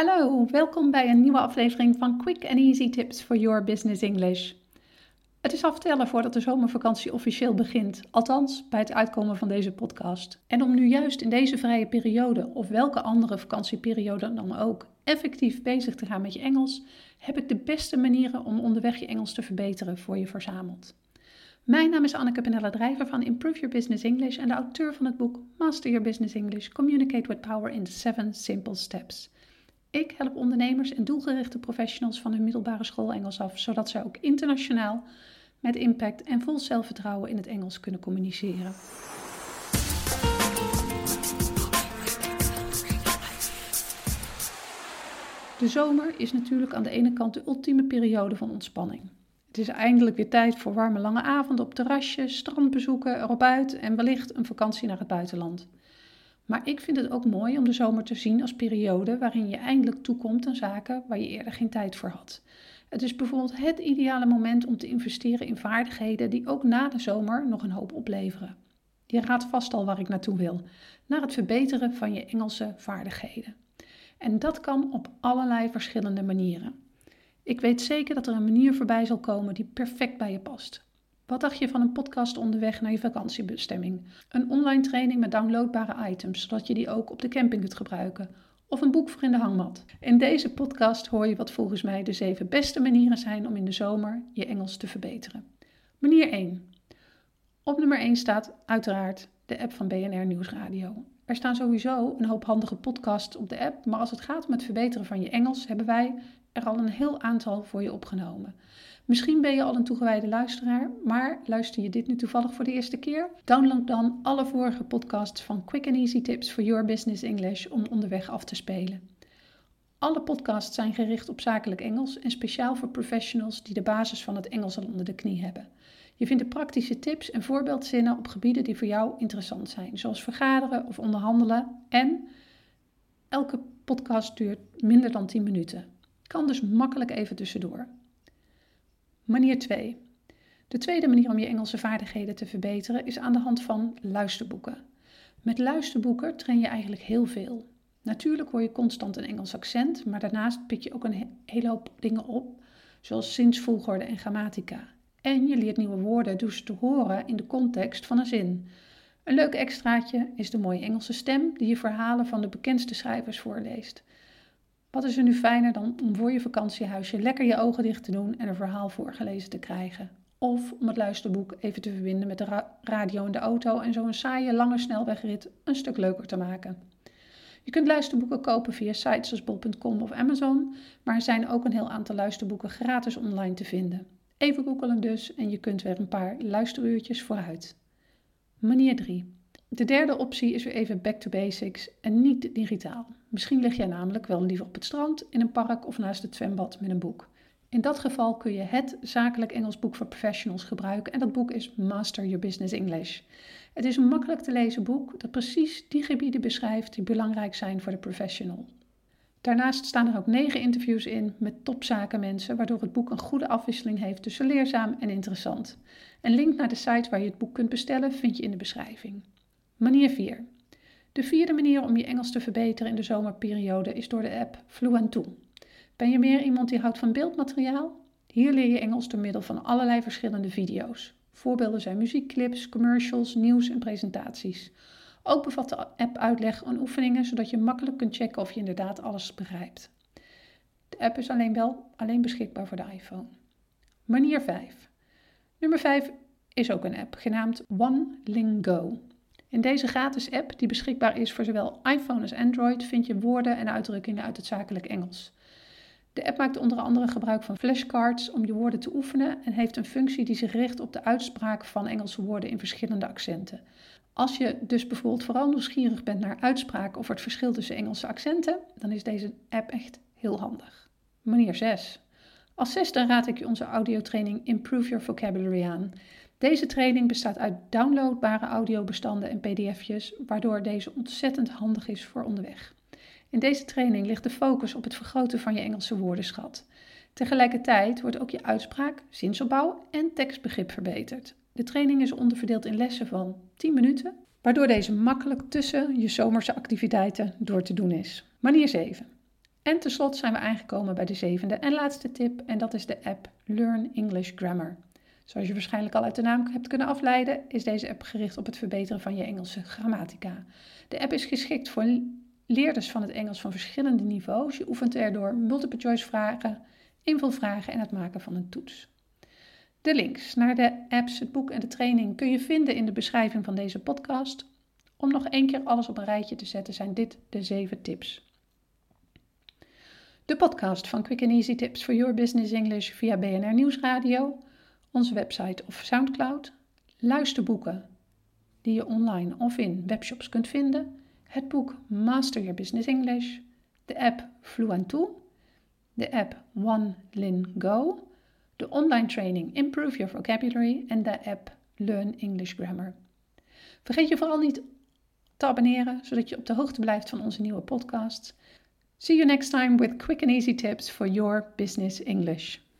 Hallo, welkom bij een nieuwe aflevering van Quick and Easy Tips for Your Business English. Het is aftellen voordat de zomervakantie officieel begint, althans bij het uitkomen van deze podcast. En om nu juist in deze vrije periode of welke andere vakantieperiode dan ook effectief bezig te gaan met je Engels, heb ik de beste manieren om onderweg je Engels te verbeteren voor je verzameld. Mijn naam is Anneke Penella Drijver van Improve Your Business English en de auteur van het boek Master Your Business English: Communicate with Power in 7 Simple Steps. Ik help ondernemers en doelgerichte professionals van hun middelbare school Engels af, zodat zij ook internationaal met impact en vol zelfvertrouwen in het Engels kunnen communiceren. De zomer is natuurlijk aan de ene kant de ultieme periode van ontspanning. Het is eindelijk weer tijd voor warme lange avonden op terrasjes, strandbezoeken, erop uit en wellicht een vakantie naar het buitenland. Maar ik vind het ook mooi om de zomer te zien als periode waarin je eindelijk toekomt aan zaken waar je eerder geen tijd voor had. Het is bijvoorbeeld het ideale moment om te investeren in vaardigheden die ook na de zomer nog een hoop opleveren. Je raadt vast al waar ik naartoe wil: naar het verbeteren van je Engelse vaardigheden. En dat kan op allerlei verschillende manieren. Ik weet zeker dat er een manier voorbij zal komen die perfect bij je past. Wat dacht je van een podcast onderweg naar je vakantiebestemming? Een online training met downloadbare items, zodat je die ook op de camping kunt gebruiken? Of een boek voor in de hangmat? In deze podcast hoor je wat volgens mij de zeven beste manieren zijn om in de zomer je Engels te verbeteren. Manier 1. Op nummer 1 staat uiteraard de app van BNR Nieuwsradio. Er staan sowieso een hoop handige podcasts op de app, maar als het gaat om het verbeteren van je Engels, hebben wij er al een heel aantal voor je opgenomen. Misschien ben je al een toegewijde luisteraar, maar luister je dit nu toevallig voor de eerste keer? Download dan alle vorige podcasts van Quick and Easy Tips for Your Business English om onderweg af te spelen. Alle podcasts zijn gericht op zakelijk Engels en speciaal voor professionals die de basis van het Engels al onder de knie hebben. Je vindt praktische tips en voorbeeldzinnen op gebieden die voor jou interessant zijn, zoals vergaderen of onderhandelen. En elke podcast duurt minder dan 10 minuten. Kan dus makkelijk even tussendoor. Manier 2. De tweede manier om je Engelse vaardigheden te verbeteren is aan de hand van luisterboeken. Met luisterboeken train je eigenlijk heel veel. Natuurlijk hoor je constant een Engels accent, maar daarnaast pik je ook een hele hoop dingen op, zoals zinsvolgorde en grammatica. En je leert nieuwe woorden door ze te horen in de context van een zin. Een leuk extraatje is de mooie Engelse stem die je verhalen van de bekendste schrijvers voorleest. Wat is er nu fijner dan om voor je vakantiehuisje lekker je ogen dicht te doen en een verhaal voorgelezen te krijgen? Of om het luisterboek even te verbinden met de radio in de auto en zo'n saaie lange snelwegrit een stuk leuker te maken. Je kunt luisterboeken kopen via sites zoals bol.com of Amazon, maar er zijn ook een heel aantal luisterboeken gratis online te vinden. Even googelen dus en je kunt weer een paar luisteruurtjes vooruit. Manier 3. De derde optie is weer even back to basics en niet digitaal. Misschien lig jij namelijk wel liever op het strand, in een park of naast het zwembad met een boek. In dat geval kun je het zakelijk Engels boek voor professionals gebruiken en dat boek is Master Your Business English. Het is een makkelijk te lezen boek dat precies die gebieden beschrijft die belangrijk zijn voor de professional. Daarnaast staan er ook negen interviews in met topzakenmensen, waardoor het boek een goede afwisseling heeft tussen leerzaam en interessant. Een link naar de site waar je het boek kunt bestellen vind je in de beschrijving. Manier 4. De vierde manier om je Engels te verbeteren in de zomerperiode is door de app Fluent2. Ben je meer iemand die houdt van beeldmateriaal? Hier leer je Engels door middel van allerlei verschillende video's. Voorbeelden zijn muziekclips, commercials, nieuws en presentaties. Ook bevat de app uitleg en oefeningen, zodat je makkelijk kunt checken of je inderdaad alles begrijpt. De app is alleen wel alleen beschikbaar voor de iPhone. Manier 5. Nummer 5 is ook een app genaamd OneLingo. In deze gratis app, die beschikbaar is voor zowel iPhone als Android, vind je woorden en uitdrukkingen uit het zakelijk Engels. De app maakt onder andere gebruik van flashcards om je woorden te oefenen en heeft een functie die zich richt op de uitspraak van Engelse woorden in verschillende accenten. Als je dus bijvoorbeeld vooral nieuwsgierig bent naar uitspraak of het verschil tussen Engelse accenten, dan is deze app echt heel handig. Manier 6. Als zesde raad ik je onze audiotraining Improve Your Vocabulary aan. Deze training bestaat uit downloadbare audiobestanden en pdf'jes, waardoor deze ontzettend handig is voor onderweg. In deze training ligt de focus op het vergroten van je Engelse woordenschat. Tegelijkertijd wordt ook je uitspraak, zinsopbouw en tekstbegrip verbeterd. De training is onderverdeeld in lessen van 10 minuten, waardoor deze makkelijk tussen je zomerse activiteiten door te doen is. Manier 7. En tenslotte zijn we aangekomen bij de zevende en laatste tip en dat is de app Learn English Grammar. Zoals je waarschijnlijk al uit de naam hebt kunnen afleiden, is deze app gericht op het verbeteren van je Engelse grammatica. De app is geschikt voor leerders van het Engels van verschillende niveaus. Je oefent er door multiple choice vragen, invulvragen en het maken van een toets. De links naar de apps, het boek en de training kun je vinden in de beschrijving van deze podcast. Om nog één keer alles op een rijtje te zetten, zijn dit de zeven tips. De podcast van Quick and Easy Tips for Your Business English via BNR Nieuwsradio, onze website of Soundcloud, luisterboeken die je online of in webshops kunt vinden, het boek Master Your Business English, de app Fluent2, de app One Lin Go, de online training Improve Your Vocabulary en de app Learn English Grammar. Vergeet je vooral niet te abonneren, zodat je op de hoogte blijft van onze nieuwe podcasts. See you next time with quick and easy tips for your business English.